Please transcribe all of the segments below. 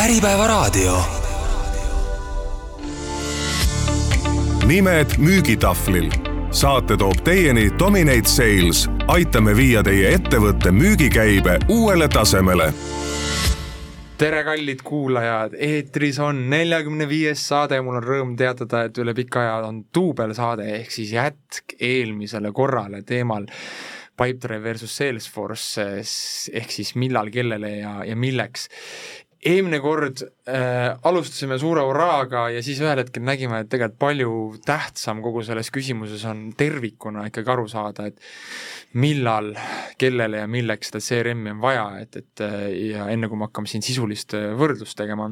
Äripäevaraadio. nimed müügitahvlil. saate toob teieni Dominate Sales. aitame viia teie ettevõtte müügikäibe uuele tasemele tere, kallid kuulajad, eetris on neljakümne viies saade mul on rõõm teatada, et üle pika aja on duubelsaade ehk siis jätk eelmisele korrale teemal Pipedrive versus Salesforce ehk siis millal, kellele ja, ja milleks eelmine kord äh, alustasime suure hurraaga ja siis ühel hetkel nägime, et tegelikult palju tähtsam kogu selles küsimuses on tervikuna ikkagi aru saada, et millal, kellele ja milleks seda CRM-i on vaja, et, et ja enne, kui me hakkame siin sisulist äh, võrdlust tegema,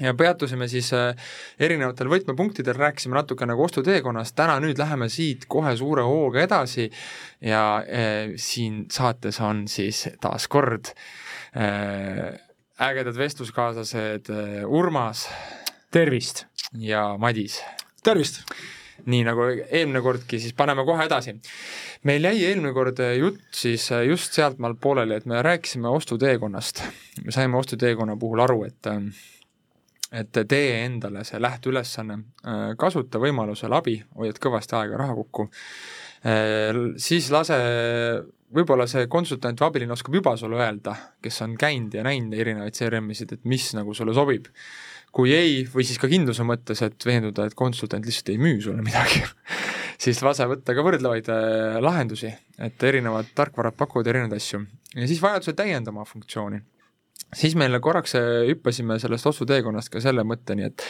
ja peatusime siis äh, erinevatel võtmepunktidel, rääkisime natuke nagu ostuteekonnast, täna nüüd läheme siit kohe suure hooga edasi ja äh, siin saates on siis taas kord äh, ägedad vestluskaaslased äh, Urmas. tervist! ja Madis. tervist! nii nagu eelmine kordki, siis paneme kohe edasi. meil jäi eelmine kord äh, jutt siis äh, just sealtmaalt pooleli, et me rääkisime ostuteekonnast. me saime ostuteekonna puhul aru, et et tee endale see lähteülesanne, kasuta võimalusel abi, hoiad kõvasti aega raha kokku, siis lase võib-olla see konsultant või abiline oskab juba sulle öelda, kes on käinud ja näinud erinevaid CRM-isid, et mis nagu sulle sobib. kui ei, või siis ka kindluse mõttes, et veenduda, et konsultant lihtsalt ei müü sulle midagi siis lase võtta ka võrdlevaid äh, lahendusi, et erinevad tarkvarad pakuvad erinevaid asju ja siis vajadusel täienda oma funktsiooni. Siis meile korraks äh, hüppasime sellest ostuteekonnast ka selle mõtteni, et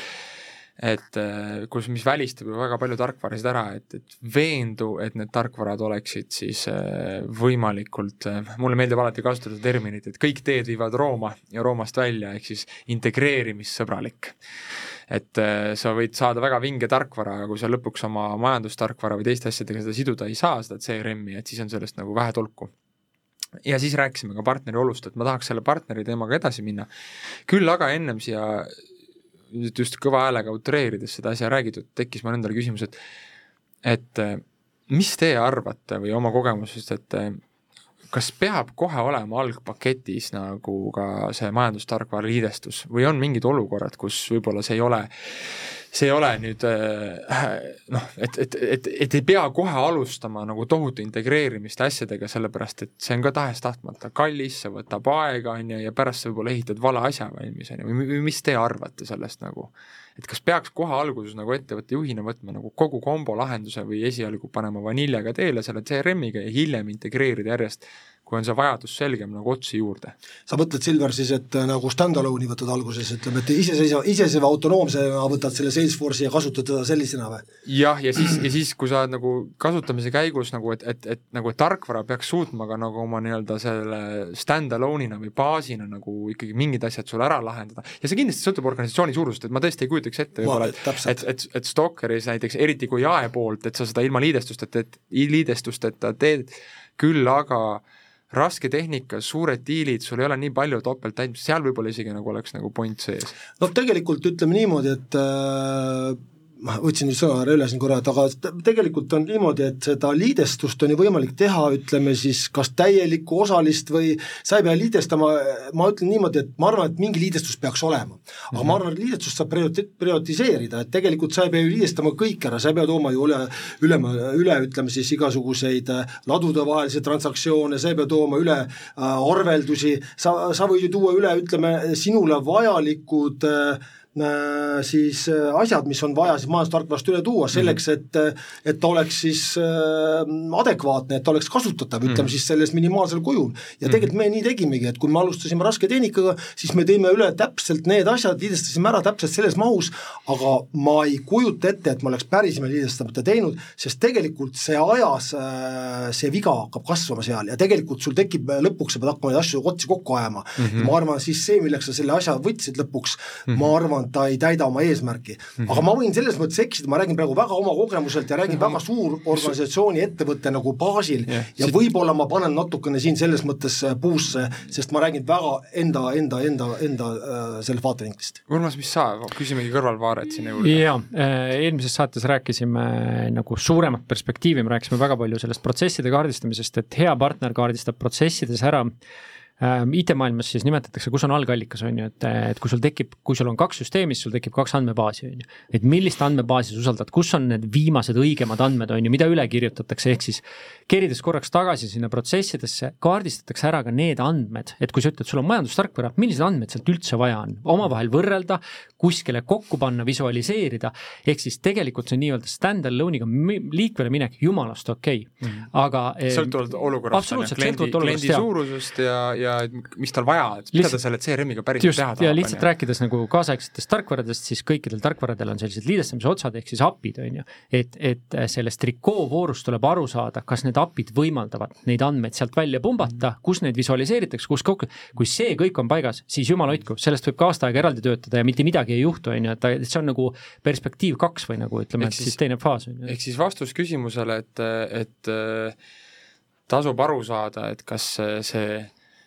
et äh, kus, mis välistab ju väga palju tarkvarasid ära, et, et veendu, et need tarkvarad oleksid siis äh, võimalikult, mulle meeldib alati kasutada terminit, et kõik teed viivad Rooma ja Roomast välja, ehk siis integreerimissõbralik. Et sa võid saada väga vinge tarkvara, aga kui sa lõpuks oma majandustarkvara või teiste asjadega seda siduda ei saa, seda CRM-i, et siis on sellest nagu vähe tolku ja siis rääkisime ka partneri olust, et ma tahaks selle partneri teemaga edasi minna. küll aga ennem siia nüüd just kõva häälega utreerides seda asja räägitud, tekkis mul endale küsimus, et et äh, mis teie arvate või oma kogemusest, et äh, kas peab kohe olema algpaketis nagu ka see majandustarkvara liidestus või on mingid olukorrad, kus võib-olla see ei ole see ei ole nüüd äh, noh, et, et, et, et ei pea kohe alustama nagu tohutu integreerimist asjadega, sellepärast et see on ka tahes-tahtmata kallis, see võtab aega, on ju, ja pärast sa võib-olla ehitad vale asja valmis, on ju, või mis te arvate sellest nagu? et kas peaks kohe alguses nagu ettevõtte juhina võtma nagu kogu kombo lahenduse või esialgu panema vaniljaga teele selle CRM-iga ja hiljem integreerida järjest kui on see vajadus selgem nagu otsi juurde. sa mõtled, Silver, siis et äh, nagu stand-alone'i võtad alguses, ütleme, et iseseisva, iseseisva autonoomsena võtad selle Salesforce'i ja kasutad teda sellisena või? jah, ja siis, ja siis, kui sa nagu kasutamise käigus nagu, et, et, et nagu et tarkvara peaks suutma ka nagu oma nii-öelda selle stand-alone'ina või baasina nagu ikkagi mingid asjad sul ära lahendada ja see kindlasti sõltub organisatsiooni suurusest, et ma tõesti ei kujutaks ette võib-olla, et et, et, et Stalkeris näiteks, eriti kui jae poolt, et sa seda ilma liidestusteta, et liidestusteta teed, küll aga äh, raske tehnika, suured diilid, sul ei ole nii palju topelttäitmist, seal võib-olla isegi nagu oleks nagu point sees. no tegelikult ütleme niimoodi, et äh ma võtsin nüüd ära üle siin korra, et aga tegelikult on niimoodi, et seda liidestust on ju võimalik teha, ütleme siis kas täielikku, osalist või sa ei pea liidestama, ma ütlen niimoodi, et ma arvan, et mingi liidestus peaks olema. aga mm -hmm. ma mhm. arvan, et liidestust saab priori-, prioritiseerida, et tegelikult sa ei pea ju liidestama kõik ära, sa ei pea tooma ju üle, üle, üle ütleme siis igasuguseid äh, ladudevahelisi transaktsioone, sa ei pea tooma üle äh, arveldusi, sa, sa võid ju tuua üle, ütleme, sinule vajalikud Äh, siis äh, asjad, mis on vaja siis majandustarkvarast üle tuua selleks, mhm. et äh, et ta oleks siis adekvaatne, et ta oleks kasutatav, ütleme mm -hmm. siis selles minimaalsel kujul. ja mhm. tegelikult me nii tegimegi, et kui me alustasime raske tehnikaga, siis me tõime üle täpselt need asjad, liidestasime ära täpselt selles mahus, aga ma ei kujuta ette, et ma oleks päris ilma liidestamata teinud, sest tegelikult see ajas, see viga hakkab kasvama seal ja tegelikult sul tekib lõpuks, sa pead hakkama neid asju otsi kokku ajama mm. -hmm. ma arvan, siis see, milleks sa selle asja võtsid lõpuks mm, -hmm. ma arvan, ta ei täida oma eesmärki mm. -hmm. aga ma võin selles mõttes eksida, ma räägin praegu väga oma kogemuselt ja räägin mm -hmm. väga suur organisatsiooni ettevõtte nagu baasil yeah. ja võib-olla ma panen natukene siin selles mõttes äh, puusse, sest ma räägin väga enda, enda, enda, enda äh, sellest vaatevinklist. Urmas, mis sa, küsimegi kõrvalvaaret sinna juurde. jaa, äh, eelmises saates rääkisime nagu suuremat perspektiivi, me rääkisime väga palju sellest protsesside kaardistamisest, et hea partner kaardistab protsessides ära ähm, IT-maailmas siis nimetatakse, kus on algallikas, on ju, et, et kui sul tekib, kui sul on kaks süsteemi, siis sul tekib kaks andmebaasi, on ju. et millist andmebaasi sa usaldad, kus on need viimased õigemad andmed, on ju, mida üle kirjutatakse, ehk siis kerides korraks tagasi sinna protsessidesse, kaardistatakse ära ka need andmed, et kui sa ütled, sul on majandustarkvara, millised andmed sealt üldse vaja on, omavahel võrrelda, kuskile kokku panna, visualiseerida, ehk siis tegelikult see nii-öelda stand-alone'iga liikvele minek jumalast okei okay. mm, -hmm. aga sõltuvalt olukorrast, kliendi, kliendi suurusest ja, ja mis tal vaja, et mida ta selle CRM-iga päriselt just, teha tahab. ja lihtsalt rääkides nagu kaasaegsetest tarkvaradest, siis kõikidel tarkvaradel on sellised liidestamise otsad ehk siis API-d on ju. et, et sellest trikoovoorust tuleb aru saada, kas need API-d võimaldavad neid andmeid sealt välja pumbata, kus neid visualiseeritakse, kus kokku, kui see kõik on paigas, siis jumal hoidku, sellest võib ka aasta aega eraldi töötada ja mitte midagi ei juhtu, on ju, et see on nagu perspektiiv kaks või nagu ütleme, et siis teine faas on ju. ehk siis vastus küsimusele, et, et tasub aru saada, et kas see,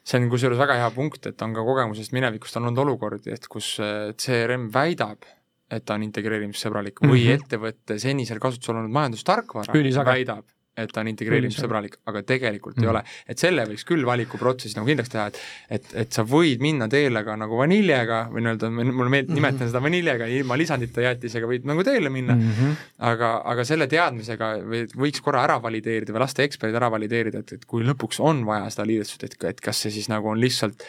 see on kusjuures väga hea punkt, et on ka kogemusest minevikust on olnud olukordi, et kus CRM väidab, et ta on integreerimissõbralik mm -hmm. või mhm. ettevõtte senisel kasutusel olnud majandustarkvara väidab, et ta on integreerimissõbralik, aga tegelikult mm. ei ole. et selle võiks küll valikuprotsessis nagu kindlaks teha, et et, et sa võid minna teele ka nagu vaniljega või nii-öelda, mulle meeldib, nimetan mm -hmm. seda vaniljega, ilma lisandita jäätisega võid nagu teele minna mm, -hmm. aga, aga selle teadmisega või võiks korra ära valideerida või lasta eksperdid ära valideerida, et, et kui lõpuks on vaja seda liidestust, et, et kas see siis nagu on lihtsalt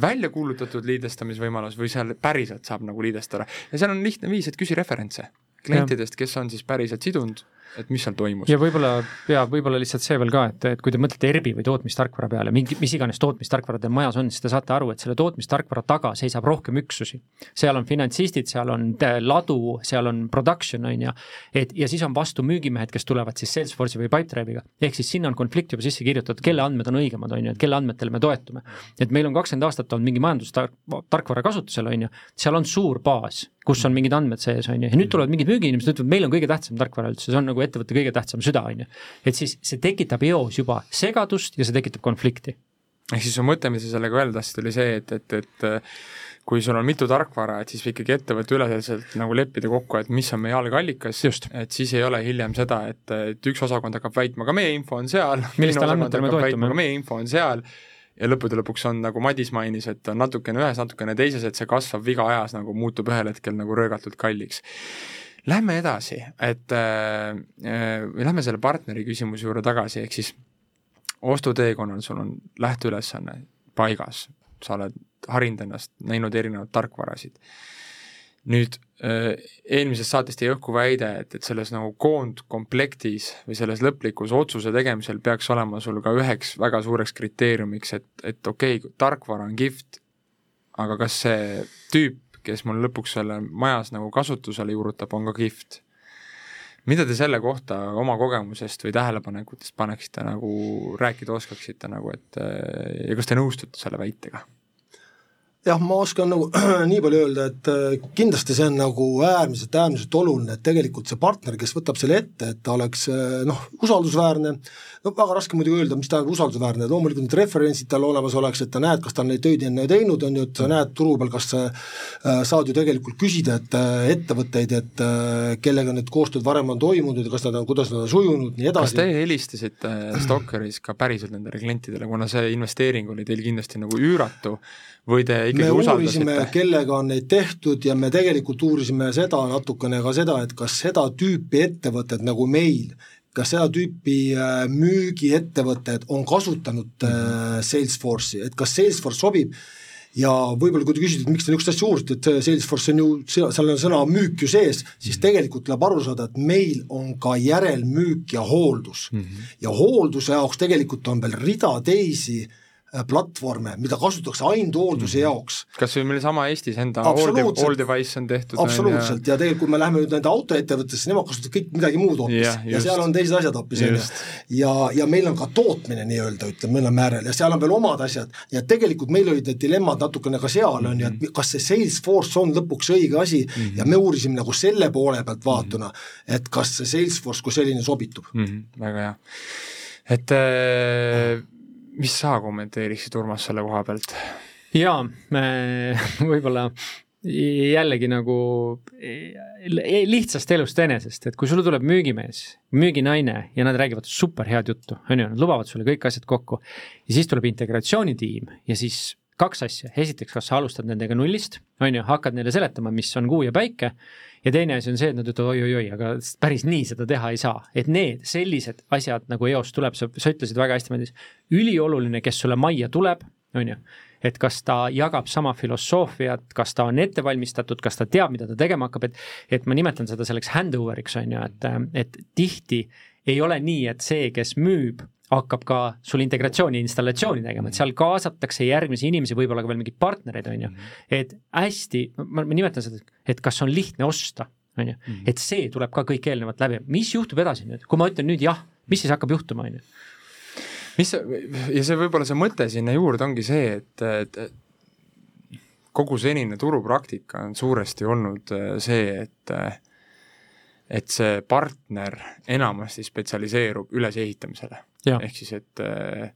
välja kuulutatud liidestamisvõimalus või seal päriselt saab nagu liidestada. ja seal on lihtne viis, et küsi referentse klientidest, kes on siis päriselt sidunud et mis seal toimus. ja võib-olla, ja võib-olla lihtsalt see veel ka, et, et kui te mõtlete ERB-i või tootmistarkvara peale, mingi, mis iganes tootmistarkvara teil majas on, siis te saate aru, et selle tootmistarkvara taga seisab rohkem üksusi. seal on finantsistid, seal on ladu, seal on production, on ju, et ja siis on vastu müügimehed, kes tulevad siis Salesforce'i või Pipedrive'iga. ehk siis sinna on konflikt juba sisse kirjutatud, kelle andmed on õigemad, on ju, et kelle andmetele me toetume. et meil on kakskümmend aastat olnud mingi majandustarkvara kasutusel, on ju, seal on suur baas kus on mingid andmed sees, on ju, ja nüüd tulevad mingid müügiinimesed, ütlevad, meil on kõige tähtsam tarkvara üldse, see on nagu ettevõtte kõige tähtsam süda, on ju. et siis see tekitab eos juba segadust ja see tekitab konflikti. ehk siis su mõte, mis sa sellega öelda tahtsid, oli see, et, et, et kui sul on mitu tarkvara, et siis ikkagi ettevõtte üleselt nagu leppida kokku, et mis on meie algallikas, et siis ei ole hiljem seda, et, et üks osakond hakkab väitma, ka meie info on seal, meie info on seal ja lõppude lõpuks on, nagu Madis mainis, et on natukene ühes, natukene teises, et see kasvav viga ajas nagu muutub ühel hetkel nagu röögatult kalliks. Lähme edasi, et äh, äh, lähme selle partneri küsimuse juurde tagasi, ehk siis ostuteekonnal sul on lähteülesanne paigas, sa oled harinud ennast, näinud erinevaid tarkvarasid nüüd äh, eelmisest saatest jäi õhku väide, et, et selles nagu koondkomplektis või selles lõplikus otsuse tegemisel peaks olema sul ka üheks väga suureks kriteeriumiks, et, et okei okay,, tarkvara on kihvt, aga kas see tüüp, kes mul lõpuks selle majas nagu kasutusele juurutab, on ka kihvt? mida te selle kohta oma kogemusest või tähelepanekutest paneksite nagu rääkida oskaksite nagu, et ja kas te nõustute selle väitega? Jah, ma oskan nagu nii palju öelda, et äh, kindlasti see on nagu äärmiselt, äärmiselt oluline, et tegelikult see partner, kes võtab selle ette, et ta oleks äh, noh, usaldusväärne, no väga raske muidugi öelda, mis tähendab usaldusväärne, loomulikult need referentsid tal olemas oleks, et ta näed, kas ta on neid töid enne teinud, on ju, et sa näed turu peal, kas sa äh, saad ju tegelikult küsida, et ettevõtteid, et kellega need koostööd varem on toimunud ja kas nad on, kuidas nad on sujunud, nii edasi. kas te helistasite Stalkeris ka päriselt nendele klientidele, kuna see investeering oli teil kindlasti nagu üüratu või te ikkagi me uurisime, kellega on neid tehtud ja me tegelikult uurisime seda natukene ka seda, et kas seda tüüpi ettevõtted nagu meil, kas seda tüüpi äh, müügiettevõtted on kasutanud -hmm. Salesforce'i, et kas Salesforce sobib ja võib-olla kui te küsite, et miks te niisugust asja uurisite, et Salesforce on ju, seal on sõna müük ju sees, siis tegelikult tuleb aru saada, et meil on ka järelmüük ja hooldus mm. -hmm. ja hoolduse jaoks tegelikult on veel rida teisi äh, Äh, platvorme, mida kasutatakse ainult hoolduse mm. jaoks. kas või meil sama Eestis enda all, device on tehtud? absoluutselt, ja tegelikult kui me läheme nüüd nende autoettevõttesse, nemad kasutavad kõik midagi muud hoopis yeah, ja seal on teised asjad hoopis, on ju. ja, ja meil on ka tootmine nii-öelda, ütleme, meil on määrel ja seal on veel omad asjad ja tegelikult meil olid need dilemmad natukene ka seal, on ju, et mhm. kas see Salesforce on lõpuks õige asi mm -hmm. ja me uurisime nagu selle poole pealt vaatuna, et kas see Salesforce kui selline sobitub mm. -hmm, väga hea, et äh, mis sa kommenteeriksid, Urmas, selle koha pealt? jaa, võib-olla jällegi nagu e, lihtsast elust enesest, et kui sulle tuleb müügimees, müüginaine ja nad räägivad super head juttu, on ju, nad lubavad sulle kõik asjad kokku. ja siis tuleb integratsioonitiim ja siis kaks asja, esiteks, kas sa alustad nendega nullist, on ju, hakkad neile seletama, mis on kuu ja päike. Ja teine asi on see, et nad ütlevad oi-oi-oi, aga päris nii seda teha ei saa, et need sellised asjad nagu eos tuleb, sa, sa ütlesid väga hästi, Madis. ülioluline, kes sulle majja tuleb, on ju et kas ta jagab sama filosoofiat, kas ta on ette valmistatud, kas ta teab, mida ta tegema hakkab, et et ma nimetan seda selleks handover'iks, on ju, et, et tihti ei ole nii, et see, kes müüb, hakkab ka sul integratsiooni installatsiooni tegema, et seal kaasatakse järgmisi inimesi, võib-olla ka veel mingeid partnereid, on ju. et hästi, ma, nimetan seda, et kas on lihtne osta, on ju, mhm. et see tuleb ka kõik eelnevalt läbi, mis juhtub edasi nüüd, kui ma ütlen nüüd jah, mis siis hakkab juhtuma, on ju mis see, ja see võib-olla see mõte sinna juurde ongi see, et, et kogu senine turupraktika on suuresti olnud äh, see, et et see partner enamasti spetsialiseerub ülesehitamisele. Ehk siis, et äh,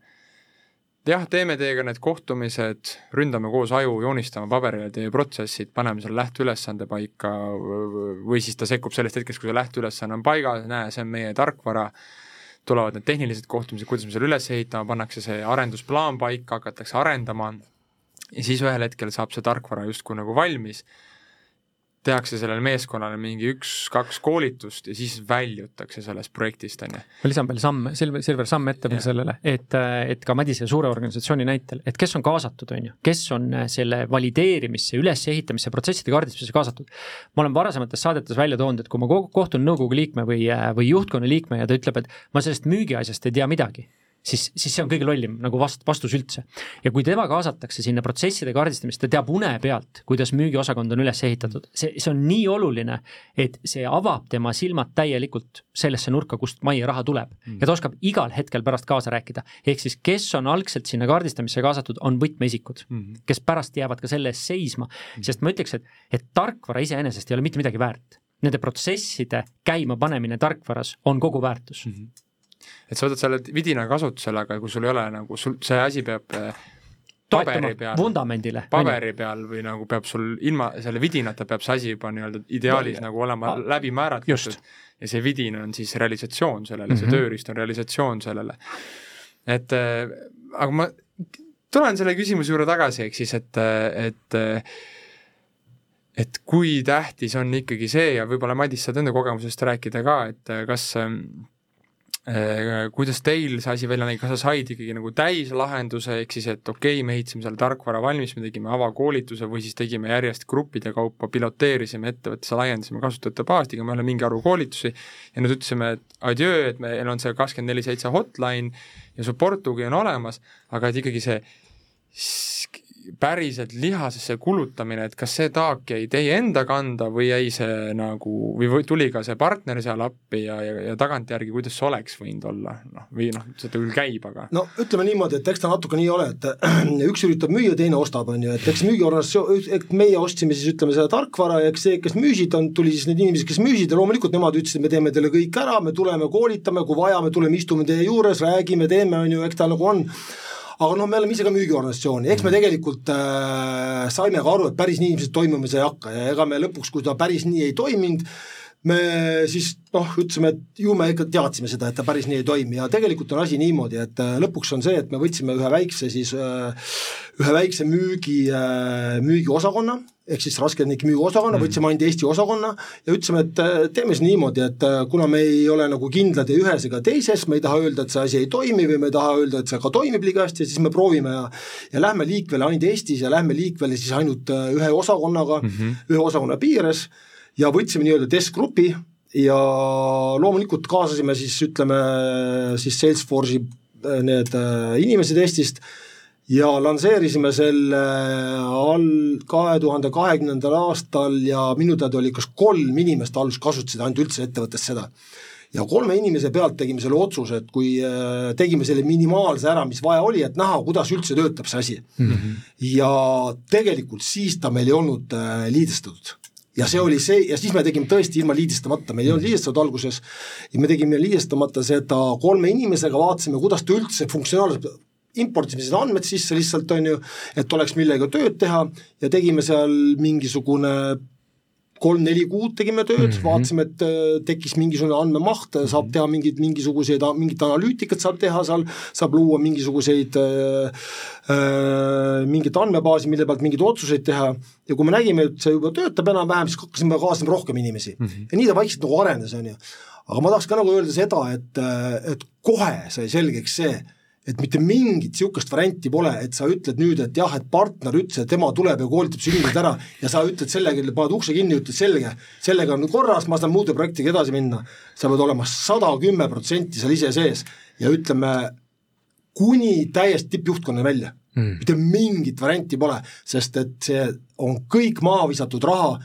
jah, teeme teiega need kohtumised, ründame koos aju, joonistame paberile teie protsessid, paneme selle lähteülesande paika või siis ta sekkub sellest hetkest, kui see lähteülesanne on paigas, näe, see on meie tarkvara. Tulevad need tehnilised kohtumised, kuidas me selle üles ehitame, pannakse see arendusplaan paika, hakatakse arendama. Ja siis ühel hetkel saab see tarkvara justkui nagu valmis tehakse sellele meeskonnale mingi üks-kaks koolitust ja siis väljutakse sellest projektist, on ju. ma lisan veel samme, Silver, Silver samm ette veel sellele, et, et ka Madise suure organisatsiooni näitel, et kes on kaasatud, on ju, kes on selle valideerimisse, ülesehitamisse, protsesside kaardistamisse kaasatud. ma olen varasemates saadetes välja toonud, et kui ma kohtun nõukogu liikme või, või juhtkonna liikme ja ta ütleb, et ma sellest müügiasjast ei tea midagi siis, siis see on kõige lollim nagu vast-, vastus üldse. ja kui tema kaasatakse sinna protsesside kaardistamist, ta teab une pealt, kuidas müügiosakond on üles ehitatud, see, see on nii oluline, et see avab tema silmad täielikult sellesse nurka, kust majja raha tuleb mm. ja ta oskab igal hetkel pärast kaasa rääkida. ehk siis, kes on algselt sinna kaardistamisse kaasatud, on võtmeisikud mm, kes pärast jäävad ka selle eest seisma mm, sest ma ütleks, et, et tarkvara iseenesest ei ole mitte midagi väärt. Nende protsesside käimapanemine tarkvaras on kogu väärtus mm. -hmm et sa võtad selle vidina kasutusele, aga kui sul ei ole nagu, sul see asi peab paberi peal, vundamendile. paberi peal või nagu peab sul ilma selle vidinata peab see asi juba nii-öelda ideaalis no, nagu olema ah, läbi määratletud ja see vidin on siis realisatsioon sellele mm, -hmm. see mhm. tööriist on realisatsioon sellele. et äh, aga ma tulen selle küsimuse juurde tagasi, ehk siis, et, et et kui tähtis on ikkagi see ja võib-olla Madis, saad enda kogemusest rääkida ka, et kas kuidas teil see asi välja nägi, kas sa said ikkagi nagu täislahenduse, ehk siis et okei okay,, me ehitasime selle tarkvara valmis, me tegime avakoolituse või siis tegime järjest gruppide kaupa, piloteerisime ettevõttes, laiendasime kasutajate baasi, tegime üle mingi arvu koolitusi ja nüüd ütlesime, et adjöö, et meil on see kakskümmend neli seitse hotline ja support tugi on olemas, aga et ikkagi see päriselt lihasesse kulutamine, et kas see taak jäi teie enda kanda või jäi see nagu, või tuli ka see partner seal appi ja, ja, ja tagantjärgi, kuidas see oleks võinud olla, noh, või noh, see küll käib, aga no ütleme niimoodi, et eks ta natuke nii ole, et üks üritab müüa, teine ostab, on ju, et eks müügiorganisatsioon, et meie ostsime siis ütleme seda tarkvara ja eks see, kes müüsid, on, tuli siis need inimesed, kes müüsid ja loomulikult nemad ütlesid, me teeme teile kõik ära, me tuleme, koolitame, kui vaja, me tuleme, istume teie juures, räägime, teeme, on ju, eks ta nagu on aga noh, me oleme ise ka müügiorganisatsioon ja eks me tegelikult äh, saime ka aru, et päris nii ilmselt toimima see ei hakka. Ja ega me lõpuks, kui ta päris nii ei toiminud, me siis noh, ütlesime, et ju me ikka teadsime seda, et ta päris nii ei toimi ja tegelikult on asi niimoodi, et äh, lõpuks on see, et me võtsime ühe väikse siis, äh, ühe väikse müügi, äh, müügiosakonna ehk siis raskeveokite müügiosakonna mm., võtsime ainult Eesti osakonna ja ütlesime, et teeme siis niimoodi, et kuna me ei ole nagu kindlad ei ühes ega teises, me ei taha öelda, et see asi ei toimi või me ei taha öelda, et see ka toimib liiga hästi, siis me proovime ja ja lähme liikvele ainult Eestis ja lähme liikvele siis ainult ühe osakonnaga mm, -hmm. ühe osakonna piires ja võtsime nii-öelda testgrupi ja loomulikult kaasasime siis ütleme siis Salesforce'i need inimesed Eestist ja lansseerisime selle all kahe tuhande kahekümnendal aastal ja minu teada oli kas kolm inimest alus kasutasid ainult üldse ettevõttes seda. ja kolme inimese pealt tegime selle otsuse, et kui äh, tegime selle minimaalse ära, mis vaja oli, et näha, kuidas üldse töötab see asi mm. -hmm. ja tegelikult siis ta meil ei olnud äh, liidestatud ja see oli see ja siis me tegime tõesti ilma liidistamata, meil ei olnud liidestatud alguses. Ja me tegime liidestamata seda kolme inimesega, vaatasime, kuidas ta üldse funktsionaalselt importisime seda andmed sisse lihtsalt, on ju, et oleks millega tööd teha. Ja tegime seal mingisugune kolm-neli kuud tegime tööd mm, -hmm. vaatasime, et äh, tekkis mingisugune andmemaht, saab mhm. teha mingid, mingisuguseid, mingit analüütikat saab teha seal, saab luua mingisuguseid äh, äh, mingit andmebaasi, mille pealt mingeid otsuseid teha ja kui me nägime, et see juba töötab enam-vähem, siis hakkasime kaasama rohkem inimesi mm. -hmm. ja nii ta vaikselt nagu arenes, on ju. aga ma tahaks ka nagu öelda seda, et, äh, et kohe sai selgeks see, et mitte mingit niisugust varianti pole, et sa ütled nüüd, et jah, et partner ütles, et tema tuleb ja koolitab su inimesed ära ja sa ütled sellega, paned ukse kinni, ütled selge, sellega on korras, ma saan muude projektiga edasi minna. sa pead olema sada kümme protsenti seal ise sees ja ütleme, kuni täiesti tippjuhtkonna välja mm.. mitte mingit varianti pole, sest et see on kõik maha visatud raha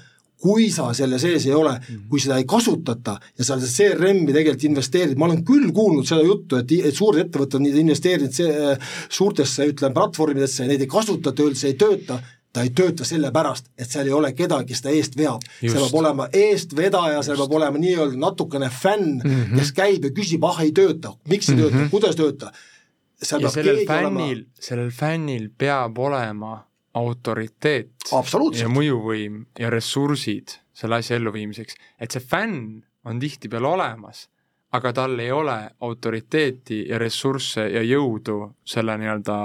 kui sa selle sees ei ole, mhm. kui seda ei kasutata ja sa CRM-i tegelikult investeerid, ma olen küll kuulnud seda juttu, et, et suured ettevõtted on investeerinud see, suurtesse, ütleme, platvormidesse, neid ei kasutata üldse, ei tööta, ta ei tööta sellepärast, et seal ei ole kedagi, kes ta eest veab. seal peab olema eestvedaja, seal peab olema nii-öelda natukene fänn mm, -hmm. kes käib ja küsib, ah ei tööta, miks ei mm -hmm. tööta, mhm. kuidas tööta. ja sellel fännil olema..., sellel fännil peab olema autoriteet ja mõjuvõim ja ressursid selle asja elluviimiseks, et see fänn on tihtipeale olemas aga tal ei ole autoriteeti ja ressursse ja jõudu selle nii-öelda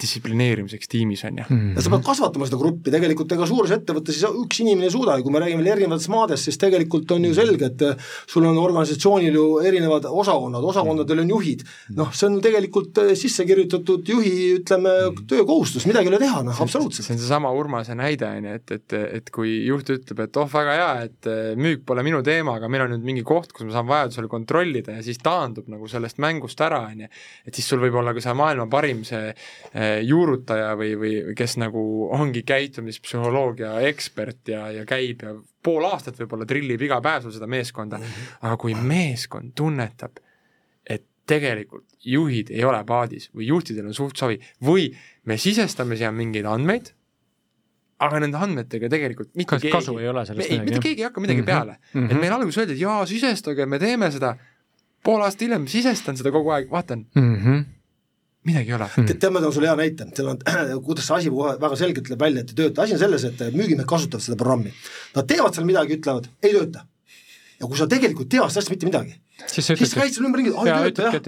distsiplineerimiseks tiimis, on ju. ja sa pead kasvatama seda gruppi, tegelikult ega suures ettevõttes üks inimene ei suuda ja kui me räägime erinevatest maadest, siis tegelikult on ju selge, et sul on organisatsioonil ju erinevad osakonnad, osakondadel on juhid. noh, see on tegelikult sisse kirjutatud juhi, ütleme, töökohustus, midagi ei ole teha, noh, absoluutselt. see on seesama Urmase näide, on ju, et, et, et kui juht ütleb, et oh, väga hea, et müük pole minu teema, aga meil on nüüd mingi koht, kus ma saan vajadusel kontrollida, kontrollida ja siis taandub nagu sellest mängust ära, on ju. et siis sul võib olla ka see maailma parim see eh, juurutaja või, või kes nagu ongi käitumispsühholoogia ekspert ja, ja käib ja pool aastat võib-olla trillib iga päev sul seda meeskonda -hmm. aga kui meeskond tunnetab, et tegelikult juhid ei ole paadis või juhtidel on suht savi või me sisestame siia mingeid andmeid, aga nende andmetega tegelikult mitte Kas, keegi, kasu ei ole sellest midagi, mitte keegi ei hakka midagi mm -hmm. peale mm. -hmm. et meil alguses öeldi, et jaa, sisestage, me teeme seda, pool aastat hiljem sisestan seda kogu aeg, vaatan. Mm. -hmm midagi ei ole. Mm.. tead, ma toon sulle hea näite, seal on, kuidas see asi väga selgelt tuleb välja, et ei tööta, asi on selles, et müügimehed kasutavad seda programmi. Nad teevad seal midagi, ütlevad, ei tööta. ja kui sa tegelikult tead sellest mitte midagi, siis sa ütled, käid seal ümberringi, ei tööta jah,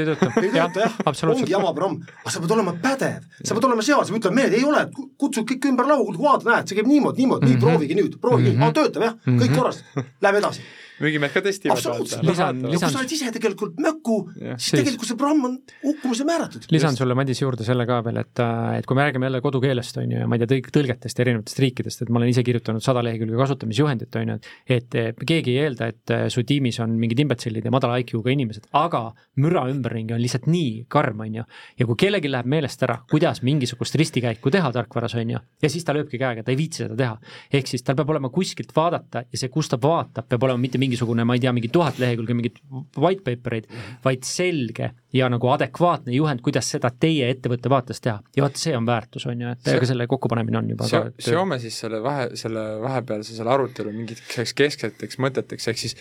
ei tööta. Jah, ongi jama programm, aga sa pead olema pädev, sa pead olema seal, sa pead ütlema, mehed ei ole, kutsud kõik ümber laua, vaata, näed, see käib niimoodi, niimoodi, nii, mhm. proovige nüüd, proovige mm, -hmm. töötab jah, kõik mhm. korras, lähme edasi müügimehed ka testivad. absoluutselt, lisan, ja lisan... kui sa oled ise tegelikult möku, siis tegelikult see programm on hukkumisele määratud. lisan sulle, Madis, juurde selle ka veel, et, äh, et kui me räägime jälle kodukeelest, on ju, ja ma ei tea, tõlgetest erinevatest riikidest, et ma olen ise kirjutanud sada lehekülge kasutamisjuhendit, on ju, et keegi ei eelda, et äh, su tiimis on mingid imbetsillid ja madala IQ-ga inimesed, aga müra ümberringi on lihtsalt nii karm, on ju. ja kui kellelgi läheb meelest ära, kuidas mingisugust ristikäiku teha tarkvaras, on ju, ja siis ta lööbki käega, ta ei viitsi seda teha. ehk siis tal peab olema kuskilt vaadata ja see, kus ta vaatab, peab olema mitte mingisugune, ma ei tea, mingi tuhat lehekülge mingit white paper eid, vaid selge ja nagu adekvaatne juhend, kuidas seda teie ettevõtte vaates teha. ja vot see on väärtus, on ju, et ega selle kokkupanemine on juba seo, ka seome siis selle vahe, selle vahepealse selle arutelu mingiteks keskseteks mõteteks, ehk siis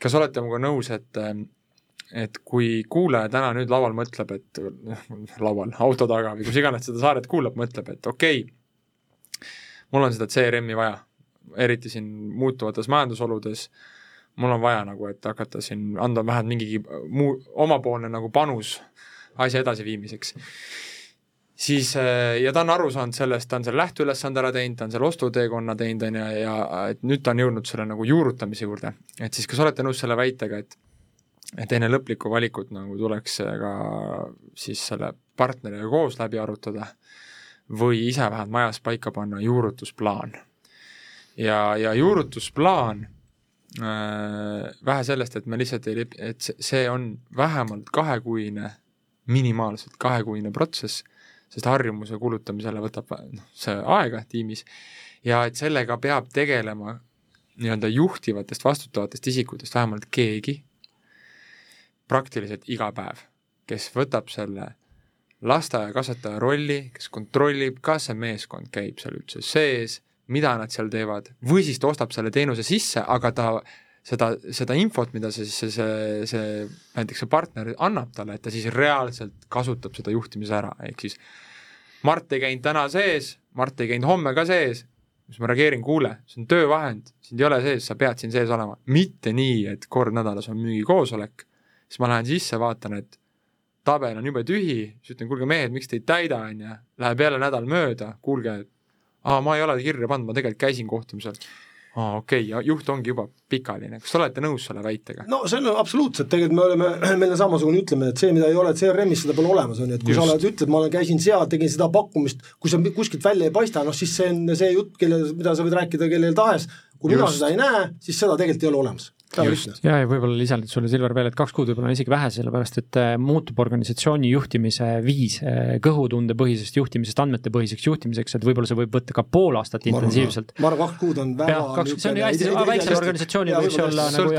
kas olete minuga nõus, et et kui kuulaja täna nüüd laual mõtleb, et noh, laual, auto taga või kus iganes seda saaret kuulab, mõtleb, et okei okay,, mul on seda CRM-i vaja eriti siin muutuvates majandusoludes, mul on vaja nagu, et hakata siin, anda vähemalt mingigi muu, omapoolne nagu panus asja edasiviimiseks. siis äh, ja ta on aru saanud sellest, ta on selle lähteülesande ära teinud, ta on selle ostuteekonna teinud, on ju, ja et nüüd ta on jõudnud selle nagu juurutamise juurde. et siis kas olete nõus selle väitega, et et enne lõplikku valikut nagu tuleks ka siis selle partneriga koos läbi arutada või ise vähemalt majas paika panna juurutusplaan ja, ja juurutusplaan äh,, vähe sellest, et me lihtsalt ei lepi, et see on vähemalt kahekuine, minimaalselt kahekuine protsess, sest harjumuse kulutamisele võtab noh, see aega tiimis ja et sellega peab tegelema nii-öelda juhtivatest, vastutavatest isikutest vähemalt keegi, praktiliselt iga päev, kes võtab selle lasteaiakasvataja rolli, kes kontrollib, kas see meeskond käib seal üldse sees mida nad seal teevad, või siis ta ostab selle teenuse sisse, aga ta seda, seda infot, mida see see, see, see näiteks see partner annab talle, et ta siis reaalselt kasutab seda juhtimise ära, ehk siis Mart ei käinud täna sees, Mart ei käinud homme ka sees, siis ma reageerin, kuule, see on töövahend, sind ei ole sees, sa pead siin sees olema. mitte nii, et kord nädalas on müügikoosolek, siis ma lähen sisse, vaatan, et tabel on jube tühi, siis ütlen, kuulge mehed, miks te ei täida, on ju, läheb jälle nädal mööda, kuulge, aa, ma ei ole kirja pannud, ma tegelikult käisin kohtumisel. Aa, okei okay,, ja juht ongi juba pikaline, kas te olete nõus selle väitega? no see on absoluutselt, tegelikult me oleme, meil on samasugune ütlemine, et see, mida ei ole CRM-is, seda pole olemas, on ju, et kui Just. sa oled, ütled, ma olen, käisin seal, tegin seda pakkumist, kui see kuskilt välja ei paista, noh siis see on see jutt, kelle, mida sa võid rääkida kellel tahes, kui mina seda ei näe, siis seda tegelikult ei ole olemas ja, ja võib-olla lisan sulle, Silver, veel, et kaks kuud võib-olla on isegi vähe, sellepärast et äh, muutub organisatsiooni juhtimise viis äh, kõhutundepõhisest juhtimisest andmetepõhiseks juhtimiseks, et võib-olla see võib võtta ka pool aastat intensiivselt. ma arvan, kaks kuud on väga kaks, see on ju hästi, väiksel organisatsioonil võiks olla nagu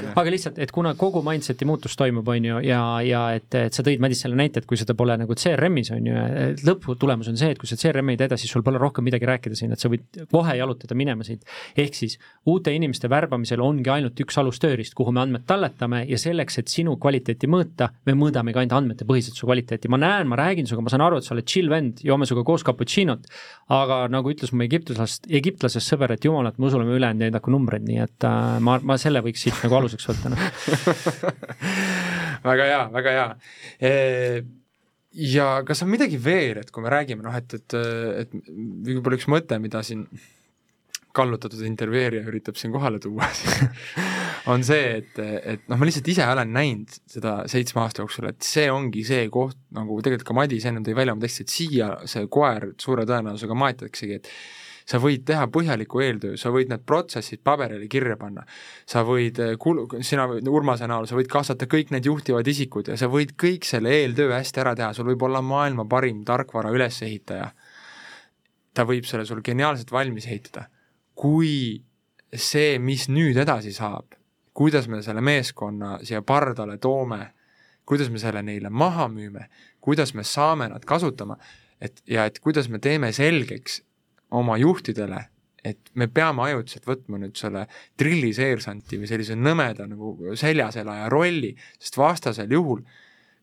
on ju. aga lihtsalt, et kuna kogu mindset'i muutus toimub, on ju, ja, ja et, et sa tõid, Madis, selle näite, et kui seda pole nagu CRM-is, on ju, lõputulemus on see, et kui sa CRM-i ei täida, siis sul pole rohkem midagi rääkida siin, et sa võid kohe jalutada minema siit. ehk siis uute inimeste värbamisel ongi ainult üks alustööriist, kuhu me andmed talletame ja selleks, et sinu kvaliteeti mõõta, me mõõdamegi ainult andmete põhiselt su kvaliteeti. ma näen, ma räägin sinuga, ma saan aru, et sa oled chill vend, joome sinuga koos cappuccino't, aga nagu ütles mu egiptlasest, egiptlasest sõber, et jumal, et me usume ülejäänud näidaku numbreid, nii et äh, ma, ma selle võiks siit nagu aluseks võtta no. väga hea, väga hea e ja kas on midagi veel, et kui me räägime noh, et, et, et võib-olla üks mõte, mida siin kallutatud intervjueerija üritab siin kohale tuua on see, et, et noh, ma lihtsalt ise olen näinud seda seitsme aasta jooksul, et see ongi see koht, nagu tegelikult ka Madis ennem tõi välja oma teksti, et siia see koer suure tõenäosusega maetaksegi, et sa võid teha põhjaliku eeltöö, sa võid need protsessid paberile kirja panna, sa võid eh, sina Urmase näol, sa võid kaasata kõik need juhtivad isikud ja sa võid kõik selle eeltöö hästi ära teha, sul võib olla maailma parim tarkvara ülesehitaja. ta võib selle sul geniaalselt valmis ehitada kui see, mis nüüd edasi saab, kuidas me selle meeskonna siia pardale toome, kuidas me selle neile maha müüme, kuidas me saame nad kasutama, et ja et kuidas me teeme selgeks oma juhtidele, et me peame ajutiselt võtma nüüd selle trilliseersanti või sellise nõmeda nagu seljaselaja rolli, sest vastasel juhul,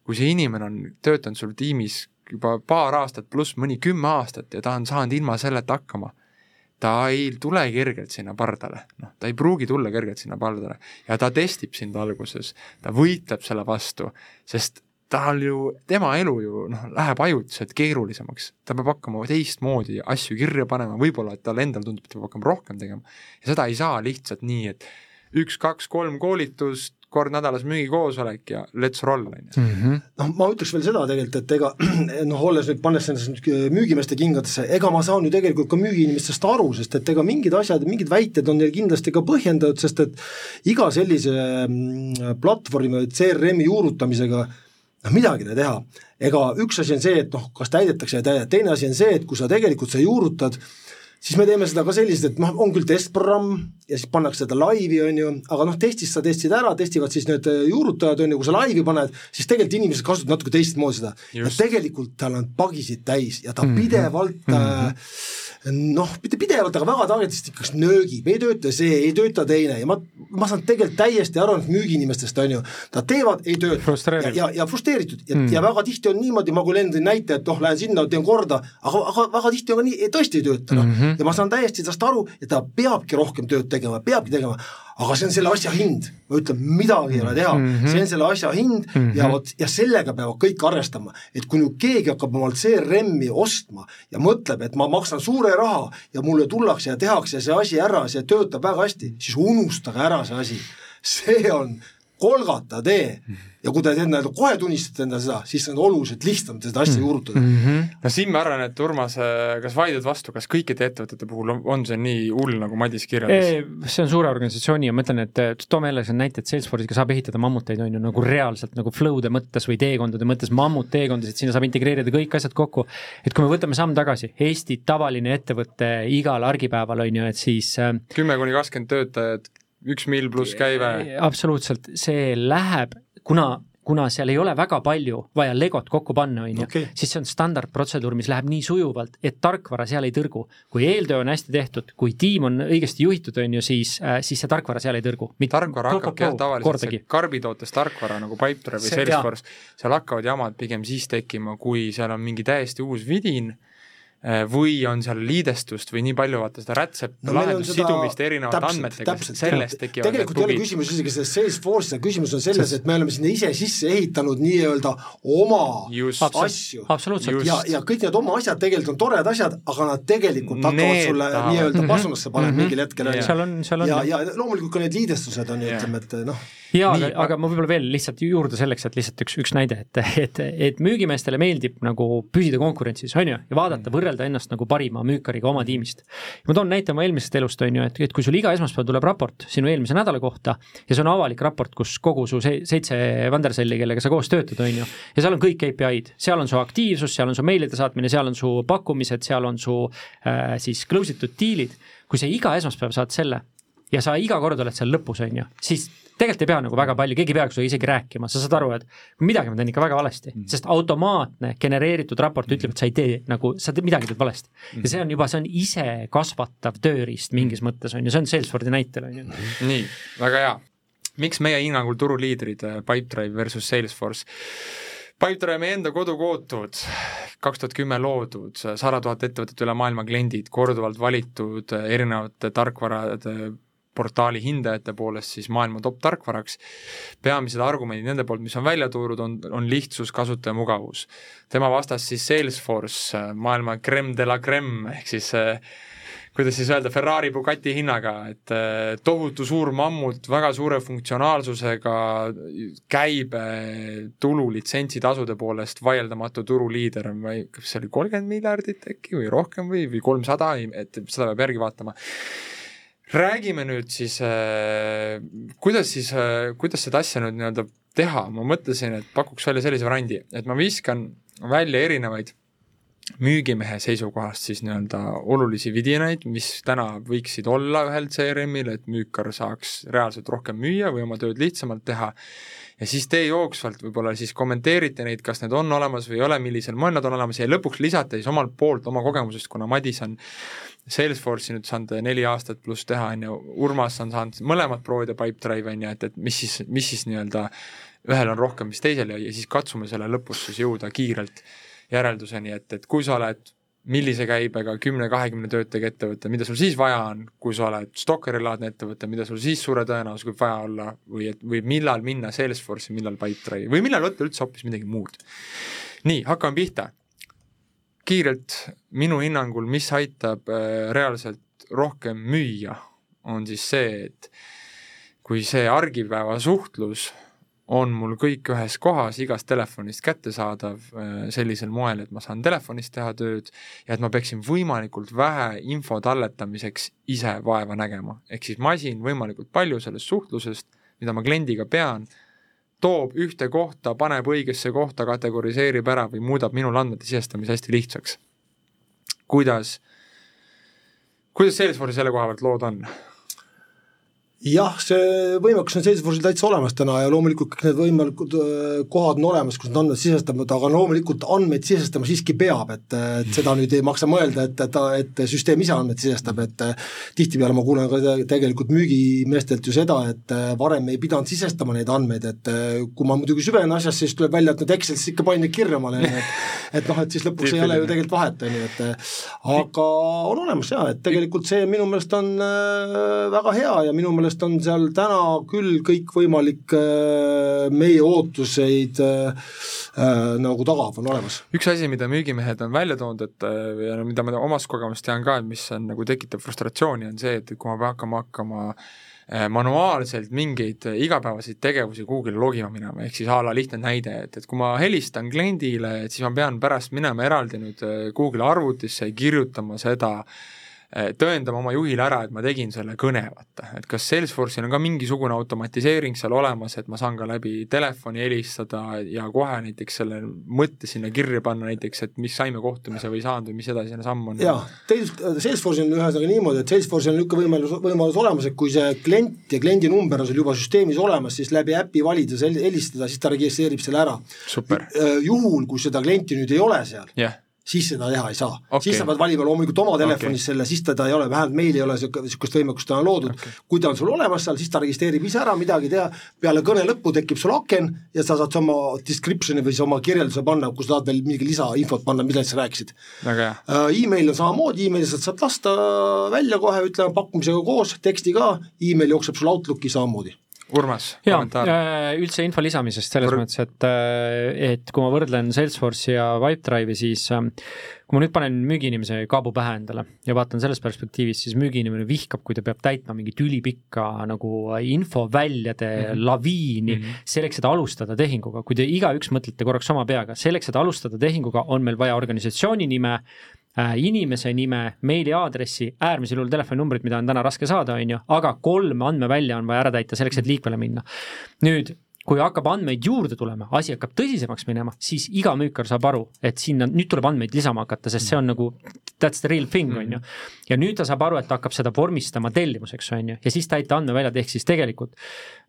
kui see inimene on töötanud sul tiimis juba paar aastat pluss mõni kümme aastat ja ta on saanud ilma selleta hakkama ta ei tule kergelt sinna pardale, noh, ta ei pruugi tulla kergelt sinna pardale. Ja ta testib sind alguses, ta võitleb selle vastu, sest tal ju, tema elu ju noh, läheb ajutiselt keerulisemaks, ta peab hakkama teistmoodi asju kirja panema, võib-olla et talle endale tundub, et ta peab hakkama rohkem tegema. Ja seda ei saa lihtsalt nii, et üks-kaks-kolm koolitust, kord nädalas müügikoosolek ja let's roll, on ju. Mhm. noh, ma ütleks veel seda tegelikult, et ega noh, olles nüüd, pannes ennast nüüd müügimeeste kingadesse, ega ma saan ju tegelikult ka müügiinimestest aru, sest et ega mingid asjad, mingid väited on neil kindlasti ka põhjendatud, sest et iga sellise mm, platvormi või CRM-i juurutamisega noh, midagi ei teha. ega üks asi on see, et noh, kas täidetakse ja täidab, teine asi on see, et kui sa tegelikult sa juurutad äh, siis me teeme seda ka selliselt, et noh, on küll testprogramm ja siis pannakse seda laivi, on ju, aga noh, testis sa testid ära, testivad siis need äh, juurutajad, on ju, kui sa laivi paned, siis tegelikult inimesed kasutavad natuke teistmoodi seda. ja tegelikult tal on pagisid täis ja ta mm -hmm. pidevalt mm -hmm noh, mitte pidevalt, aga väga tagedasti ikkagi nöögib, ei tööta see, ei tööta teine. Ja ma, ma saan tegelikult täiesti aru nendest müügiinimestest, on ju, nad teevad, ei tööta. ja, ja, ja frustreeritud. Ja mm., ja väga tihti on niimoodi, ma küll enda näite, et noh, lähen sinna, teen korda, aga, aga väga tihti on ka nii, tõesti ei tööta, noh. Mm -hmm., ja ma saan täiesti tast aru, et ta peabki rohkem tööd tegema, peabki tegema, aga see on selle asja hind, ma ütlen, midagi ei ole teha mm, -hmm. see on selle asja hind mm -hmm. ja vot, ja sellega peavad kõik arvestama, et kui nüüd keegi hakkab omalt CRM-i ostma ja mõtleb, et ma maksan suure raha ja mulle tullakse ja tehakse see asi ära, see töötab väga hästi, siis unustage ära see asi. see on kolgata tee ja kui te endale kohe tunnistate endale seda, siis on oluliselt lihtsam seda asja mm. juurutada mm. -hmm. no siin ma arvan, et Urmas, kas vaidled vastu, kas kõikide ettevõtete puhul on, on see nii hull, nagu Madis kirjeldas? see on suure organisatsiooni ja ma ütlen, et toome jälle selle näite, et Salesforce'iga saab ehitada mammuteid, on ju, nagu reaalselt nagu flow'de mõttes või teekondade mõttes, mammutteekondasid, sinna saab integreerida kõik asjad kokku. et kui me võtame samm tagasi, Eesti tavaline ettevõte igal argipäeval, on ju, et siis äh, kümme kuni kakskümmend töötajat üks mill pluss käive. absoluutselt, see läheb, kuna kuna seal ei ole väga palju vaja legot kokku panna, on ju, siis see on standardprotseduur, mis läheb nii sujuvalt, et tarkvara seal ei tõrgu. kui eeltöö on hästi tehtud, kui tiim on õigesti juhitud, on ju, siis äh,, siis see tarkvara seal ei tõrgu. tarkvara hakkabki jah, tavaliselt see karbitootes tarkvara nagu Pipedrive või Salesforce, seal hakkavad jamad pigem siis tekkima, kui seal on mingi täiesti uus vidin või on seal liidestust või nii palju vaata seda rätsep no lahendust, seda sidumist erinevate täpselt, andmetega, sellest tekivad tegelikult ei ole küsimus isegi selles Salesforce'is, küsimus on selles, et me oleme sinna ise sisse ehitanud nii-öelda oma Just. asju. ja, ja kõik need oma asjad tegelikult on toredad asjad, aga nad tegelikult hakkavad Need sulle nii-öelda pasunasse panema Mhm. mingil hetkel, on ju. ja, ja loomulikult ka need liidestused on ju, ütleme, et noh, jaa, aga, aga ma võib-olla veel lihtsalt juurde selleks, et lihtsalt üks, üks näide, et, et, et müügimeestele meeldib nagu püsida konkurentsis, on ju, ja vaadata, võrrelda ennast nagu parima müükariga oma tiimist. ma toon näite oma eelmisest elust, on ju, et, et kui sul iga esmaspäev tuleb raport sinu eelmise nädala kohta ja see on avalik raport, kus kogu su se seitse Vanderselli, kellega sa koos töötad, on ju, ja seal on kõik KPI-d, seal on su aktiivsus, seal on su meilide saatmine, seal on su pakkumised, seal on su äh, siis close itud diilid, kui sa iga esmaspäev saad selle ja sa iga kord oled seal lõpus, on ju, siis tegelikult ei pea nagu väga palju, keegi ei peaks sulle isegi rääkima, sa saad aru, et midagi ma teen ikka väga valesti mm., sest automaatne genereeritud raport ütleb, et sa ei tee nagu, sa teed midagi teed valesti. ja see on juba, see on ise kasvatav tööriist mingis mõttes, on ju, see on Salesforce'i näitel, on ju. nii, väga hea. miks meie hinnangul turuliidrid äh, Pipedrive versus Salesforce? Pipedrive meie enda kodukootud, kaks tuhat kümme loodud, sada tuhat ettevõtet üle maailma kliendid, korduvalt valitud äh, erinevate tarkvarade portaali hindajate poolest siis maailma top tarkvaraks. peamised argumendid nende poolt, mis on välja toodud, on, on lihtsus, kasutajamugavus. tema vastas siis Salesforce, maailma creme de la creme ehk siis eh, kuidas siis öelda, Ferrari Bugatti hinnaga, et eh, tohutu suur mammut, väga suure funktsionaalsusega, käibe, tulu, litsentsitasude poolest vaieldamatu turuliider, ma ei, kas see oli kolmkümmend miljardit äkki või rohkem või, või kolmsada, et seda peab järgi vaatama räägime nüüd siis äh,, kuidas siis äh,, kuidas seda asja nüüd nii-öelda teha, ma mõtlesin, et pakuks välja sellise variandi, et ma viskan välja erinevaid müügimehe seisukohast siis nii-öelda olulisi vidinaid, mis täna võiksid olla ühel CRM-il, et müükar saaks reaalselt rohkem müüa või oma tööd lihtsamalt teha, ja siis te jooksvalt võib-olla siis kommenteerite neid, kas need on olemas või ei ole, millisel moel nad on olemas ja lõpuks lisate siis omalt poolt oma kogemusest, kuna Madis on Salesforce'i nüüd saanud neli aastat pluss teha, on ju, Urmas on saanud mõlemad proovida Pipedrive, on ju, et, et mis siis, mis siis nii-öelda ühel on rohkem, mis teisel ja, ja siis katsume selle lõpus siis jõuda kiirelt järelduseni, et, et kui sa oled millise käibega kümne-kahekümne töötajaga ettevõte, mida sul siis vaja on, kui sa oled Stockeri-laadne ettevõte, mida sul siis suure tõenäosusega võib vaja olla või et, või millal minna Salesforce'i, millal Pipedrive'i või millal võtta üldse hoopis midagi muud. nii, hakkame pihta. Kiirelt minu hinnangul, mis aitab äh, reaalselt rohkem müüa, on siis see, et kui see argipäeva suhtlus on mul kõik ühes kohas, igast telefonist kättesaadav äh, sellisel moel, et ma saan telefonist teha tööd ja et ma peaksin võimalikult vähe info talletamiseks ise vaeva nägema. ehk siis masin võimalikult palju sellest suhtlusest, mida ma kliendiga pean, toob ühte kohta, paneb õigesse kohta, kategoriseerib ära või muudab minul andmete sisestamise hästi lihtsaks. kuidas, kuidas Salesforce'i selle koha pealt lood on? Jah, see võimekus on Salesforce'il täitsa olemas täna ja loomulikult kõik need võimalikud öö, kohad on olemas, kus need andmed sisestavad, aga loomulikult andmeid sisestama siiski peab, et, et seda nüüd ei maksa mõelda, et, et, et süsteem ise andmeid sisestab, et tihtipeale ma kuulen ka te- tegelikult müügimeestelt ju seda, et äh, varem ei pidanud sisestama neid andmeid, et äh, kui ma muidugi süvenen asjasse, siis tuleb välja, et need Excelis ikka panin kirja omale, et et noh, et siis lõpuks ei ole ju tegelikult vahet, on ju, et äh, aga on olemas jaa, et tegelikult see minu meelest on äh, väga hea ja minu meelest on seal täna küll kõikvõimalik äh, meie ootuseid äh, äh, nagu tagav, on olemas. üks asi, mida müügimehed on välja toonud, et äh, ja no mida ma omast kogemust tean ka, et mis on nagu tekitab frustratsiooni, on see, et kui ma pean hakkama hakkama äh, manuaalselt mingeid igapäevaseid tegevusi Google'i logima minema, ehk siis a la lihtne näide, et, et kui ma helistan kliendile, et siis ma pean pärast minema eraldi nüüd äh, Google'i arvutisse kirjutama seda Eh, tõendama oma juhile ära, et ma tegin selle kõne, vaata, et kas Salesforce'il on ka mingisugune automatiseering seal olemas, et ma saan ka läbi telefoni helistada ja kohe näiteks selle mõtte sinna kirja panna näiteks, et mis saime kohtumise või saanud või mis edasine samm on? jaa, tegelikult Salesforce'il on ühesõnaga niimoodi, et Salesforce'il on niisugune võimalus, võimalus olemas, et kui see klient ja kliendi number on sul juba süsteemis olemas, siis läbi äpi valida, helistada, siis ta registreerib selle ära. juhul, kui seda klienti nüüd ei ole seal yeah siis seda teha ei saa okay.. siis sa pead valima loomulikult oma telefonis okay. selle, siis teda ei ole, vähemalt meil ei ole niisugust võimekust täna loodud okay., kui ta on sul olemas seal, siis ta registreerib ise ära, midagi teha, peale kõne lõppu tekib sul aken ja sa saad oma description'i või siis oma kirjelduse panna, kus tahad veel mingi lisainfot panna, millest sa rääkisid. hea uh,. E-mail on samamoodi, emaili sa saad lasta välja kohe, ütleme pakkumisega koos, teksti ka, email jookseb sul Outlooki samamoodi Urmas, kommentaar? Äh, üldse info lisamisest selles Võr... mõttes, et, äh, et kui ma võrdlen Salesforce'i ja Pipedrive'i, siis ähm, kui ma nüüd panen müügiinimese kaabu pähe endale ja vaatan sellest perspektiivist, siis müügiinimene vihkab, kui ta peab täitma mingit ülipikka nagu infoväljade mm -hmm. laviini mm -hmm. selleks, et alustada tehinguga. kui te igaüks mõtlete korraks oma peaga, selleks, et alustada tehinguga, on meil vaja organisatsiooni nime, inimese nime, meiliaadressi, äärmisel juhul telefoninumbrit, mida on täna raske saada, on ju, aga kolm andmevälja on vaja ära täita selleks, et liikvele minna. nüüd kui hakkab andmeid juurde tulema, asi hakkab tõsisemaks minema, siis iga müükar saab aru, et sinna nüüd tuleb andmeid lisama hakata, sest see on nagu that's the real thing, on ju. ja nüüd ta saab aru, et ta hakkab seda vormistama tellimuseks, on ju, ja siis täita andmeväljad, ehk siis tegelikult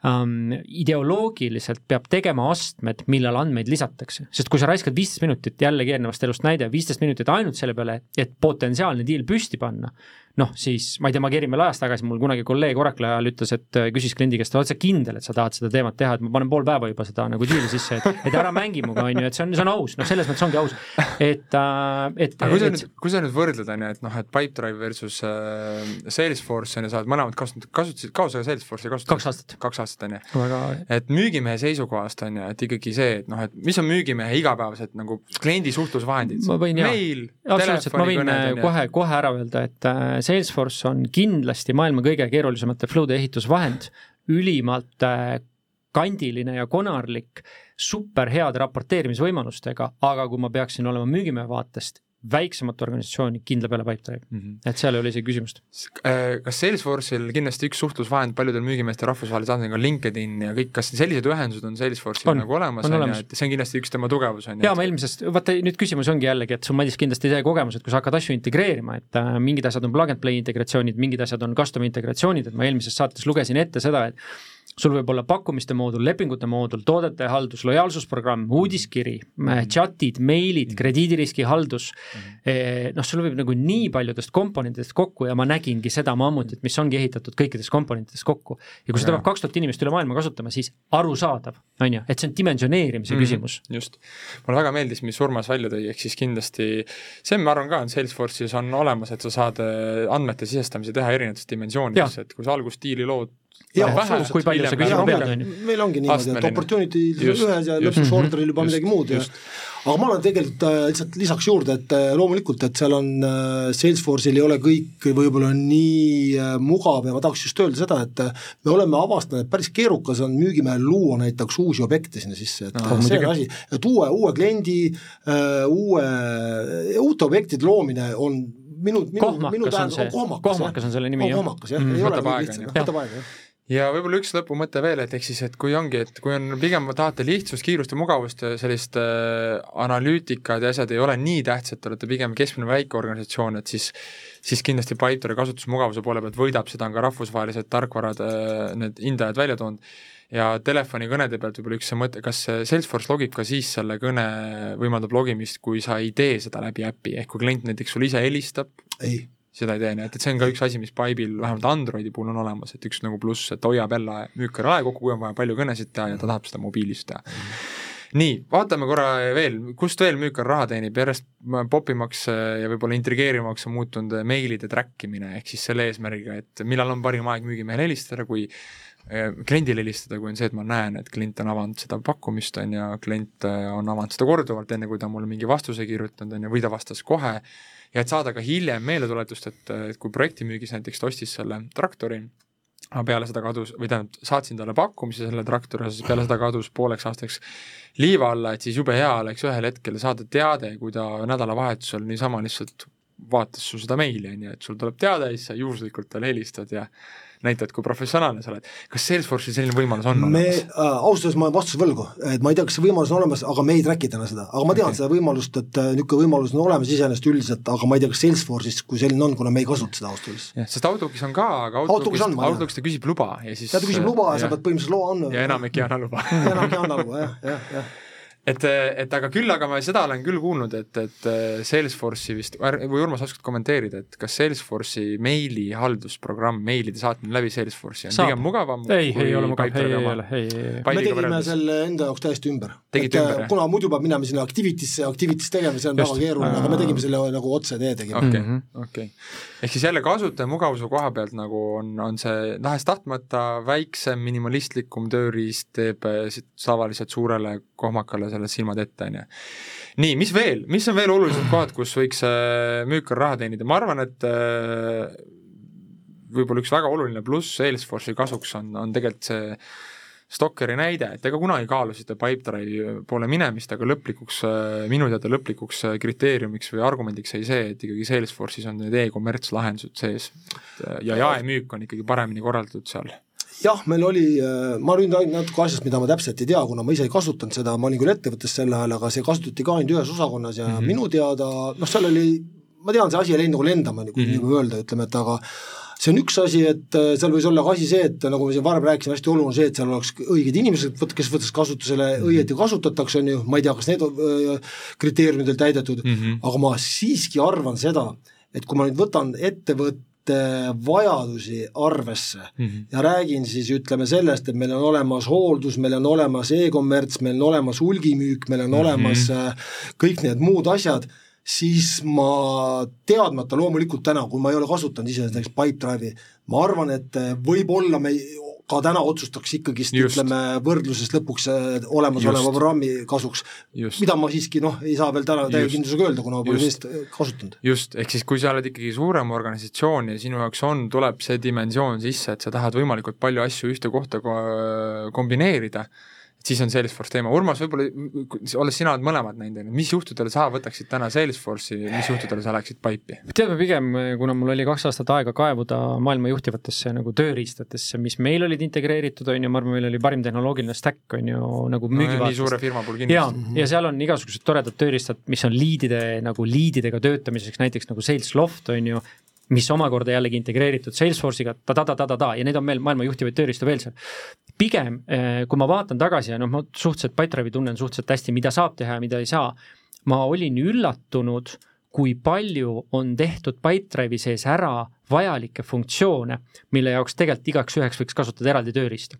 um, ideoloogiliselt peab tegema astmed, millal andmeid lisatakse, sest kui sa raiskad viisteist minutit, jällegi eelnevast elust näide, viisteist minutit ainult selle peale, et potentsiaalne diil püsti panna noh, siis ma ei tea, ma keerin veel ajas tagasi, mul kunagi kolleeg Oracle'i ajal ütles, et äh, küsis kliendi käest, oled sa kindel, et sa tahad seda teemat teha, et ma panen pool päeva juba seda nagu diili sisse, et, et ära mängi minuga, on ju, et see on, see on aus, noh, selles mõttes ongi aus. et äh,, et. aga kui sa nüüd, kui sa nüüd võrdled, on ju, et noh, et Pipedrive versus äh, Salesforce on ju, sa oled mõlemad kasutanud, kasutasid, kaua sa Salesforce'i kasutasid? kaks aastat. kaks aastat, on ju. et müügimehe seisukohast on ju, et ikkagi see, et noh, et mis on müügimehe igapäevased nagu kliendi suhtlusvahendid? ma võin jaa, absoluutselt, ma võin äh, kohe, kohe ära öelda, et äh, Salesforce on kindlasti maailma kõige keerulisemate flow'de ehitusvahend, ülimalt äh, kandiline ja konarlik, superheade raporteerimisvõimalustega, aga kui ma peaksin olema müügimehe vaatest väiksemat organisatsiooni kindla peale Pipedrive mm, -hmm. et seal ei ole isegi küsimust. Äh, kas Salesforce'il kindlasti üks suhtlusvahend paljudel müügimeeste rahvusvahelise andmega on LinkedIn ja kõik, kas sellised ühendused on Salesforce'il on, nagu olemas, on ju, et see on kindlasti üks tema tugevus, on ju? jaa, ma eelmisest, vaata nüüd küsimus ongi jällegi, et sul Madis kindlasti see kogemus, et kui sa hakkad asju integreerima, et äh, mingid asjad on plug and play integratsioonid, mingid asjad on custom integratsioonid, et ma eelmises saates lugesin ette seda, et sul võib olla pakkumiste moodul, lepingute moodul, toodete haldus, lojaalsusprogramm, uudiskiri mm, -hmm. chat'id, meilid mm, -hmm. krediidiriski haldus mm. -hmm. noh, sul võib nagu nii paljudest komponentidest kokku ja ma nägingi seda mammutit, mis ongi ehitatud kõikidest komponentidest kokku. ja kui seda peab kaks tuhat inimest üle maailma kasutama, siis arusaadav, on ju, et see on dimensioneerimise mm -hmm. küsimus. just, mulle väga meeldis, mis Urmas välja tõi, ehk siis kindlasti see, ma arvan ka, on Salesforce'is on olemas, et sa saad äh, andmete sisestamise teha erinevates dimensioonides, et kui sa algust diili lood jaa, absoluutselt. kui palju sa küsima pead, on ju. meil ongi niimoodi, et opportunity ühes ja lõpuks order'il juba midagi muud ja aga ma olen tegelikult äh, lihtsalt lisaks juurde, et äh, loomulikult, et seal on äh,, Salesforce'il ei ole kõik võib-olla nii mugav ja ma tahaks just öelda seda, et me oleme avastanud, et päris keerukas on müügimehel luua näiteks uusi objekte sinna sisse, et no, see on asi, et uue, uue kliendi uue, uute objektide loomine on minu, minu, minu tähendab, kohmakas, kohmakas on selle nimi, jah. kohmakas jah. Mm, ei ole lihtsalt, võtab aega, jah ja võib-olla üks lõpumõte veel, et ehk siis, et kui ongi, et kui on pigem tahate lihtsust, kiirust ja mugavust ja sellist äh, analüütikad ja asjad ei ole nii tähtsad, te olete pigem keskmine väike organisatsioon, et siis siis kindlasti Pipedrive kasutusmugavuse poole pealt võidab, seda on ka rahvusvahelised tarkvarad äh,, need hindajad välja toonud, ja telefonikõnede pealt võib-olla üks mõte, kas Salesforce logib ka siis selle kõne, võimaldab logimist, kui sa ei tee seda läbi äpi, ehk kui klient näiteks sulle ise helistab? ei seda ei tee, nii et, et see on ka üks asi, mis Pipe'il vähemalt Androidi puhul on olemas, et üks nagu pluss, et hoiab jälle müükar aja kokku, kui on vaja palju kõnesid teha ja ta tahab seda mobiilis teha. Nii, vaatame korra veel, kust veel müükar raha teenib, järjest popimaks ja võib-olla intrigeerivamaks on muutunud meilide track imine, ehk siis selle eesmärgiga, et millal on parim aeg müügimehele helistada, kui eh, kliendile helistada, kui on see, et ma näen, et klient on avanud seda pakkumist, on ju, klient on avanud seda korduvalt, enne kui ta mulle mingi vastuse kirjutanud, on ju, või ta vastas kohe, ja et saada ka hiljem meeletuletust, et, et kui projektimüügis näiteks ta ostis selle traktori, aga peale seda kadus, või tähendab, saatsin talle pakkumise selle traktori osas, peale seda kadus pooleks aastaks liiva alla, et siis jube hea oleks ühel hetkel saada teade, kui ta nädalavahetusel niisama lihtsalt vaatas sul seda meili, on ju, et sul tuleb teade ja siis sa juhuslikult talle helistad ja näitad, kui professionaalne sa oled. kas Salesforce'il selline võimalus on me olemas? äh, ausalt öeldes ma olen vastuse võlgu, et ma ei tea, kas see võimalus on olemas, aga me ei track'i täna seda, aga ma tean okay. seda võimalust, et äh, niisugune võimalus on olemas iseenesest üldiselt, aga ma ei tea, kas Salesforce'is, kui selline on, kuna me ei kasuta seda ausalt öeldes. jah, sest Outlookis on ka, aga Outlookis, Outlookis ta küsib luba ja siis ja ta küsib luba ja sa pead põhimõtteliselt loa andma. ja enamik ei anna luba enamik ei anna luba, jah, jah, jah et, et aga küll, aga ma seda olen küll kuulnud, et, et äh, Salesforce'i vist, või Urmas, oskad kommenteerida, et kas Salesforce'i meili haldusprogramm, meilide saatmine läbi Salesforce'i on Saab. pigem mugavam? ei, ei ole mugav, ei, ei ole, ei, ei. me tegime võrreldes. selle enda jaoks täiesti ümber. tegite ümber, jah? kuna muidu peab minema sinna Activity'sse, Activity's tegema, see on Just. väga keeruline, aga me tegime selle nagu otse tee tegime. okei okay, okei. Ehk siis jälle kasutaja mugavuse koha pealt nagu on, on see tahes-tahtmata väiksem, minimalistlikum tööriist teeb äh, tavaliselt suurele kohmakale selle silmad ette, on ju. nii, mis veel, mis on veel olulised kohad, kus võiks äh, müükar raha teenida, ma arvan, et äh, võib-olla üks väga oluline pluss Salesforce'i kasuks on, on tegelikult see Stockeri näide, et ega kunagi kaalusite Pipedrive'i poole minemist, aga lõplikuks, äh, minu teada lõplikuks kriteeriumiks või argumendiks jäi see, et ikkagi Salesforce'is on need e-kommerts lahendused sees ja jaemüük on ikkagi paremini korraldatud seal jah, meil oli, äh, ma nüüd ainult natuke asjast, mida ma täpselt ei tea, kuna ma ise ei kasutanud seda, ma olin küll ettevõttes sel ajal, aga see kasutati ka ainult ühes osakonnas ja mm -hmm. minu teada noh, seal oli, ma tean, see asi ei läinud nagu lendama, nagu mm -hmm. nii öelda, ütleme, et aga see on üks asi, et äh, seal võis olla ka asi see, et nagu me siin varem rääkisime, hästi oluline on see, et seal oleks õiged inimesed, kes võtaks kasutusele, mhm. õieti kasutatakse, on ju, ma ei tea, kas need äh, kriteeriumid on täidetud mm, -hmm. aga ma siiski arvan seda, et kui ma nüüd võtan ettevõtte, vajadusi arvesse mm -hmm. ja räägin siis ütleme sellest, et meil on olemas hooldus, meil on olemas e-kommerts, meil on olemas hulgimüük, meil on mm -hmm. olemas äh, kõik need muud asjad, siis ma teadmata loomulikult täna, kui ma ei ole kasutanud ise näiteks Pipedrive'i, ma arvan, et äh, võib-olla me ka täna otsustaks ikkagist ütleme võrdluses lõpuks äh, olemasoleva programmi kasuks, mida ma siiski noh, ei saa veel täna täie kindlusega öelda, kuna ma pole sellist äh, kasutanud. just, ehk siis kui sa oled ikkagi suurem organisatsioon ja sinu jaoks on, tuleb see dimensioon sisse, et sa tahad võimalikult palju asju ühte kohta kombineerida, siis on Salesforce teema, Urmas, võib-olla olles sina oled mõlemad näinud, on ju, mis juhtudel sa võtaksid täna Salesforce'i, mis juhtudel sa läheksid Pipe'i? tead, pigem kuna mul oli kaks aastat aega kaevuda maailma juhtivatesse nagu tööriistadesse, mis meil olid integreeritud, on ju, ma arvan, meil oli parim tehnoloogiline stack, on ju, nagu müügivaatest no,. nii suure firma puhul kindlasti. ja, ja seal on igasugused toredad tööriistad, mis on liidide nagu liididega töötamiseks, näiteks nagu Salesloft, on ju, mis omakorda jällegi integreeritud Salesforce'iga ta-ta-ta-ta-ta ja neid on meil maailma juhtivaid tööriistu veel seal. pigem, eh, kui ma vaatan tagasi ja noh, ma suhteliselt Pipedrive'i tunnen suhteliselt hästi, mida saab teha ja mida ei saa, ma olin üllatunud, kui palju on tehtud Pipedrive'i sees ära vajalikke funktsioone, mille jaoks tegelikult igaks üheks võiks kasutada eraldi tööriista.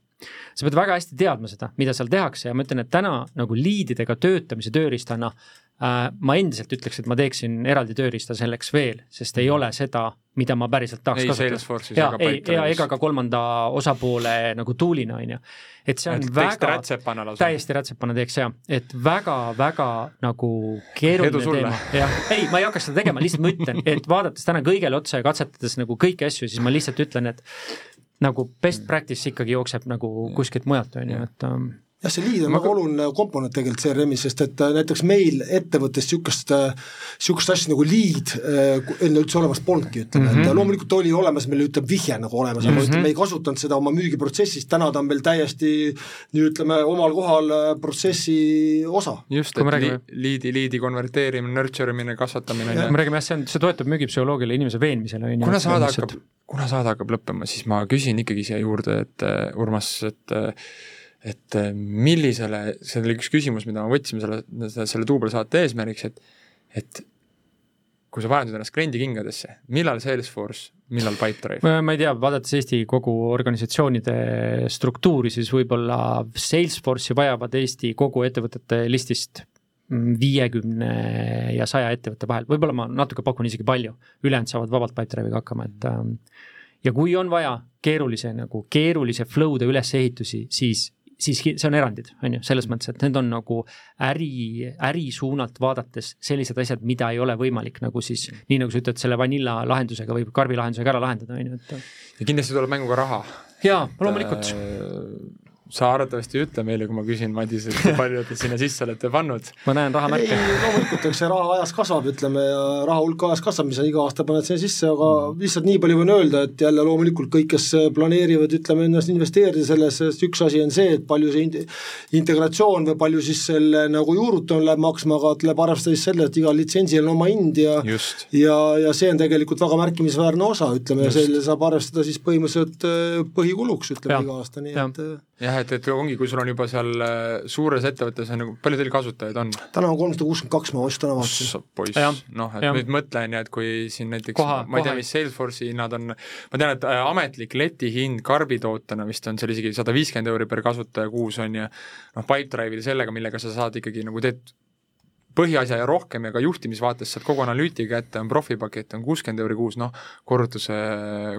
Sa pead väga hästi teadma seda, mida seal tehakse ja ma ütlen, et täna nagu liididega töötamise tööriistana Äh, ma endiselt ütleks, et ma teeksin eraldi tööriista selleks veel, sest ei ole seda, mida ma päriselt tahaks ei kasutada. ja, ei, ja ega ka kolmanda osapoole nagu tool'ina, on ju. et see on et väga, täiesti rätsepana teeks jah, et väga-väga nagu keeruline teema, jah, ei, ma ei hakka seda tegema, lihtsalt ma ütlen, et vaadates täna kõigele otsa ja katsetades nagu kõiki asju, siis ma lihtsalt ütlen, et nagu best practice ikkagi jookseb nagu kuskilt mujalt, on ju, et um, jah, see liid on väga ka... oluline komponent tegelikult CRM-is, sest et äh, näiteks meil ettevõttes niisugust, niisugust äh, asja nagu liid äh, enne üldse olemas polnudki, ütleme mm, -hmm. et mhm. loomulikult oli olemas, meil ütleb vihje nagu olemas mm, -hmm. aga ütleme, me ei kasutanud seda oma müügiprotsessis, täna ta on meil täiesti nii ütleme, omal kohal protsessi osa. just, et räägime... liidi, liidi konverteerimine, nurture imine, kasvatamine ja. me räägime jah, see on, see toetub müügipsühholoogile, inimese veenmisele, on ju. kuna saade hakkab, kuna saade hakkab lõppema, siis ma küsin ikkagi siia juurde, et Urmas, et et äh, millisele, see oli üks küsimus, mida me võtsime selle, selle duubelsaate eesmärgiks, et et kui sa paned ennast kliendi kingadesse, millal Salesforce, millal Pipedrive? ma ei tea, vaadates Eesti kogu organisatsioonide struktuuri, siis võib-olla Salesforce'i vajavad Eesti kogu ettevõtete listist viiekümne ja saja ettevõtte vahel, võib-olla ma natuke pakun isegi palju, ülejäänud saavad vabalt Pipedrive'iga hakkama, et ähm, ja kui on vaja keerulise nagu, keerulise flow'de ülesehitusi, siis siiski see on erandid, on ju, selles mõttes, et need on nagu äri, ärisuunalt vaadates sellised asjad, mida ei ole võimalik nagu siis nii nagu sa ütled, selle vanilla lahendusega või karbi lahendusega ära lahendada, on ju, et. ja kindlasti tuleb mängu ka raha. jaa, loomulikult äh, sa arvatavasti ei ütle meile, kui ma küsin, Madis, et kui palju te sinna sisse olete pannud? ma näen rahamärke. loomulikult, eks see raha ajas kasvab, ütleme, ja raha hulk ajas kasvab, mis sa iga aasta paned sinna sisse, aga lihtsalt nii palju võin öelda, et jälle loomulikult kõik, kes planeerivad, ütleme, ennast investeerida sellesse, sest üks asi on see, et palju see in-, integratsioon või palju siis selle nagu juurutamine läheb maksma, aga tuleb arvestada siis selle, et igal litsentsil on oma hind ja Just. ja, ja see on tegelikult väga märkimisväärne osa, ütleme, selle saab arvestada siis põhimõtteliselt äh, põhikuluks, ütleme, iga aasta, nii Ja. et äh, jah, et, et ongi, kui sul on juba seal äh, suures ettevõttes on nagu, palju teil kasutajaid on? täna on kolmsada kuuskümmend kaks, ma just täna vaatasin. Poiss noh, et jah. nüüd mõtle, on ju, et kui siin näiteks Koha- ma ei tea, koha- mis Salesforce'i hinnad on, ma tean, et äh, ametlik letihind karbitootena vist on seal isegi sada viiskümmend euri per kasutaja kuus, on ju, noh, Pipedrive'il sellega, millega sa saad ikkagi nagu teed põhiasja ja rohkem ja ka juhtimisvaates saad kogu analüütika kätte, on profipakett, on kuuskümmend euri kuus, noh, korrutuse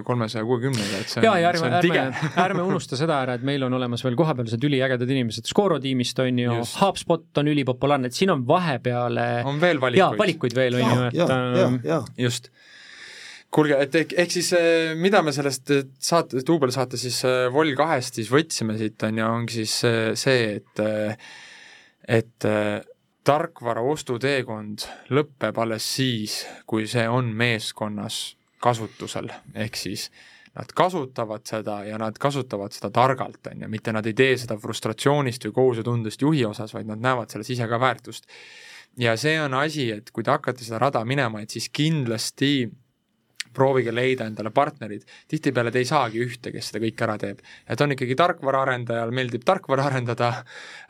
kolmesaja kuuekümnega, et see ja, on, ja see ärme, on tige ärme, unusta seda ära, et meil on olemas veel kohapealsed üliägedad inimesed Scoro tiimist on ju. HubSpot on ülipopulaarne, et siin on vahepeale on veel jaa, valikuid. valikuid veel on ja, ju, ja, et ja, ähm, ja just. kuulge, et ehk, ehk siis eh, mida me sellest eh, saate, duubelsaate siis eh, Vol kahest siis võtsime siit, on ju, ongi siis see, et et tarkvara ostuteekond lõpeb alles siis, kui see on meeskonnas kasutusel, ehk siis nad kasutavad seda ja nad kasutavad seda targalt, on ju, mitte nad ei tee seda frustratsioonist või kohusetundest juhi osas, vaid nad näevad selles ise ka väärtust. ja see on asi, et kui te hakkate seda rada minema, et siis kindlasti proovige leida endale partnerid, tihtipeale te ei saagi ühte, kes seda kõike ära teeb. et on ikkagi tarkvaraarendajal meeldib tarkvara arendada,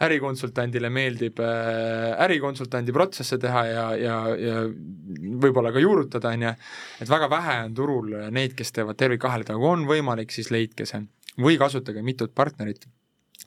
ärikonsultandile meeldib äh, ärikonsultandi protsesse teha ja, ja, ja võib-olla ka juurutada, on ju, et väga vähe on turul neid, kes teevad tervikahelat, aga kui on võimalik, siis leidke see. või kasutage mitut partnerit.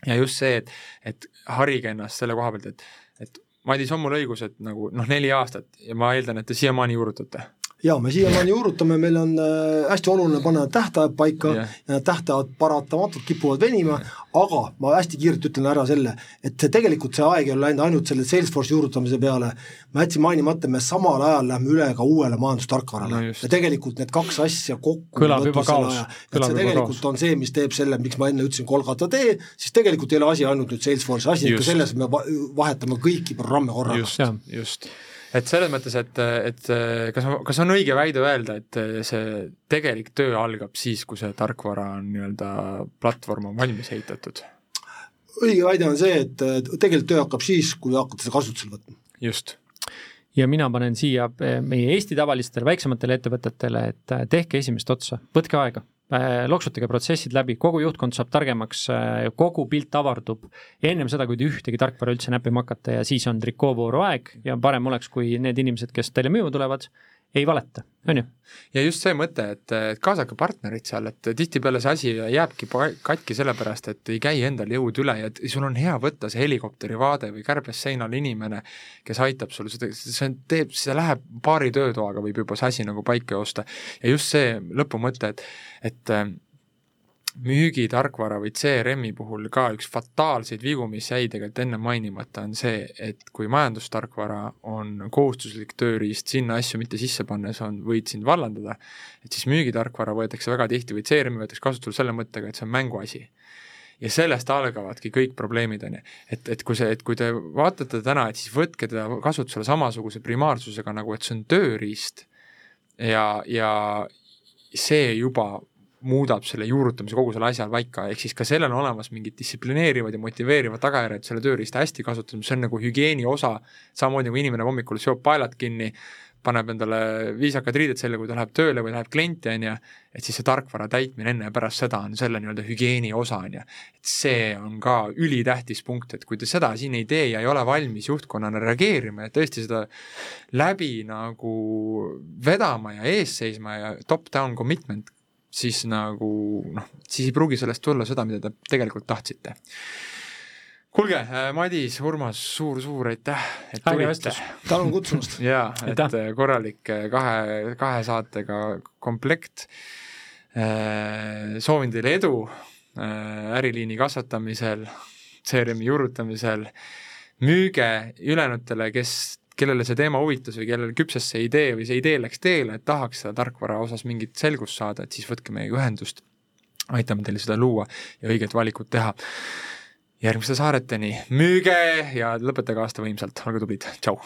ja just see, et, et harige ennast selle koha pealt, et, et Madis, on mul õigus, et nagu noh, neli aastat ja ma eeldan, et te siiamaani juurutate ja me siiamaani juurutame, meil on äh, hästi oluline panna need tähtajad paika yeah. ja need tähtajad paratamatult kipuvad venima, aga ma hästi kiirelt ütlen ära selle, et see tegelikult see aeg ei ole läinud ainult selle Salesforce'i juurutamise peale, ma jätsin mainimata, me samal ajal läheme üle ka uuele majandustarkvarale No ja tegelikult need kaks asja kokku Kõlab juba kaos. et see tegelikult kaos. on see, mis teeb selle, miks ma enne ütlesin Kolgata tee, siis tegelikult ei ole asi ainult nüüd Salesforce'i, asi ikka selles, et me va- vahetame kõiki programme korraga. just just. Et selles mõttes, et, et kas, kas on õige väide öelda, et see tegelik töö algab siis, kui see tarkvara on nii-öelda, platvorm on valmis ehitatud? õige väide on see, et tegelikult töö hakkab siis, kui hakkate seda kasutusele võtma. just, ja mina panen siia meie Eesti tavalistele väiksematele ettevõtetele, et eh, tehke esimest otsa, võtke aega, loksutage protsessid läbi, kogu juhtkond saab targemaks, kogu pilt avardub. Ennem seda, kui te ühtegi tarkvara üldse näppima hakkate ja siis on trikoovooru aeg ja parem oleks, kui need inimesed, kes teile müüma tulevad, ei valeta, on ju? ja just see mõte, et, kaasake partnerid seal, et tihtipeale see asi jääbki katki sellepärast, et ei käi endal jõud üle ja et sul on hea võtta see helikopteri vaade või kärbes seinal inimene, kes aitab sul seda, see on, teeb, see läheb paari töötoaga võib juba see asi nagu paika joosta. ja just see lõpumõte, et, et müügitarkvara või CRM-i puhul ka üks fataalseid vigu, mis jäi tegelikult enne mainimata, on see, et kui majandustarkvara on kohustuslik tööriist, sinna asju mitte sisse pannes on, võid sind vallandada, et siis müügitarkvara võetakse väga tihti või CRM-i võetakse kasutusele selle mõttega, et see on mänguasi ja sellest algavadki kõik probleemid, on ju. et, et kui see, et kui te vaatate täna, et siis võtke teda kasutusele samasuguse primaarsusega, nagu et see on tööriist ja, ja see juba muudab selle juurutamise kogu selle asja paika, ehk siis ka sellel on olemas mingid distsiplineerivad ja motiveerivad tagajärjed selle tööriista hästi kasutamisel, see on nagu hügieeni osa, samamoodi nagu inimene hommikul seob paelad kinni, paneb endale viisakad riided selga, kui ta läheb tööle või läheb klienti, on ju, et siis see tarkvara täitmine enne ja pärast seda on selle nii-öelda hügieeni osa, on ju. et see on ka ülitähtis punkt, et kui te seda siin ei tee ja ei ole valmis juhtkonnana reageerima ja tõesti seda läbi nagu vedama ja ees seisma ja top-down commitment, siis nagu noh, siis ei pruugi sellest tulla seda, mida te tegelikult tahtsite. kuulge, Madis, Urmas suur,, suur-suur aitäh, et tulite tänan kutsumast! jaa, et Aitäh. korralik kahe, kahe saatega komplekt. soovin teile edu äh, äriliini kasvatamisel, CRM-i juurutamisel, müüge ülejäänutele, kes, kellele see teema huvitas või kellel küpses see idee või see idee läks teele, et tahaks seda tarkvara osas mingit selgust saada, et siis võtke meiega ühendust, aitame teil seda luua ja õiget valikut teha. järgmiste saareteni, müüge ja lõpetage aasta võimsalt, olge tublid, tšau!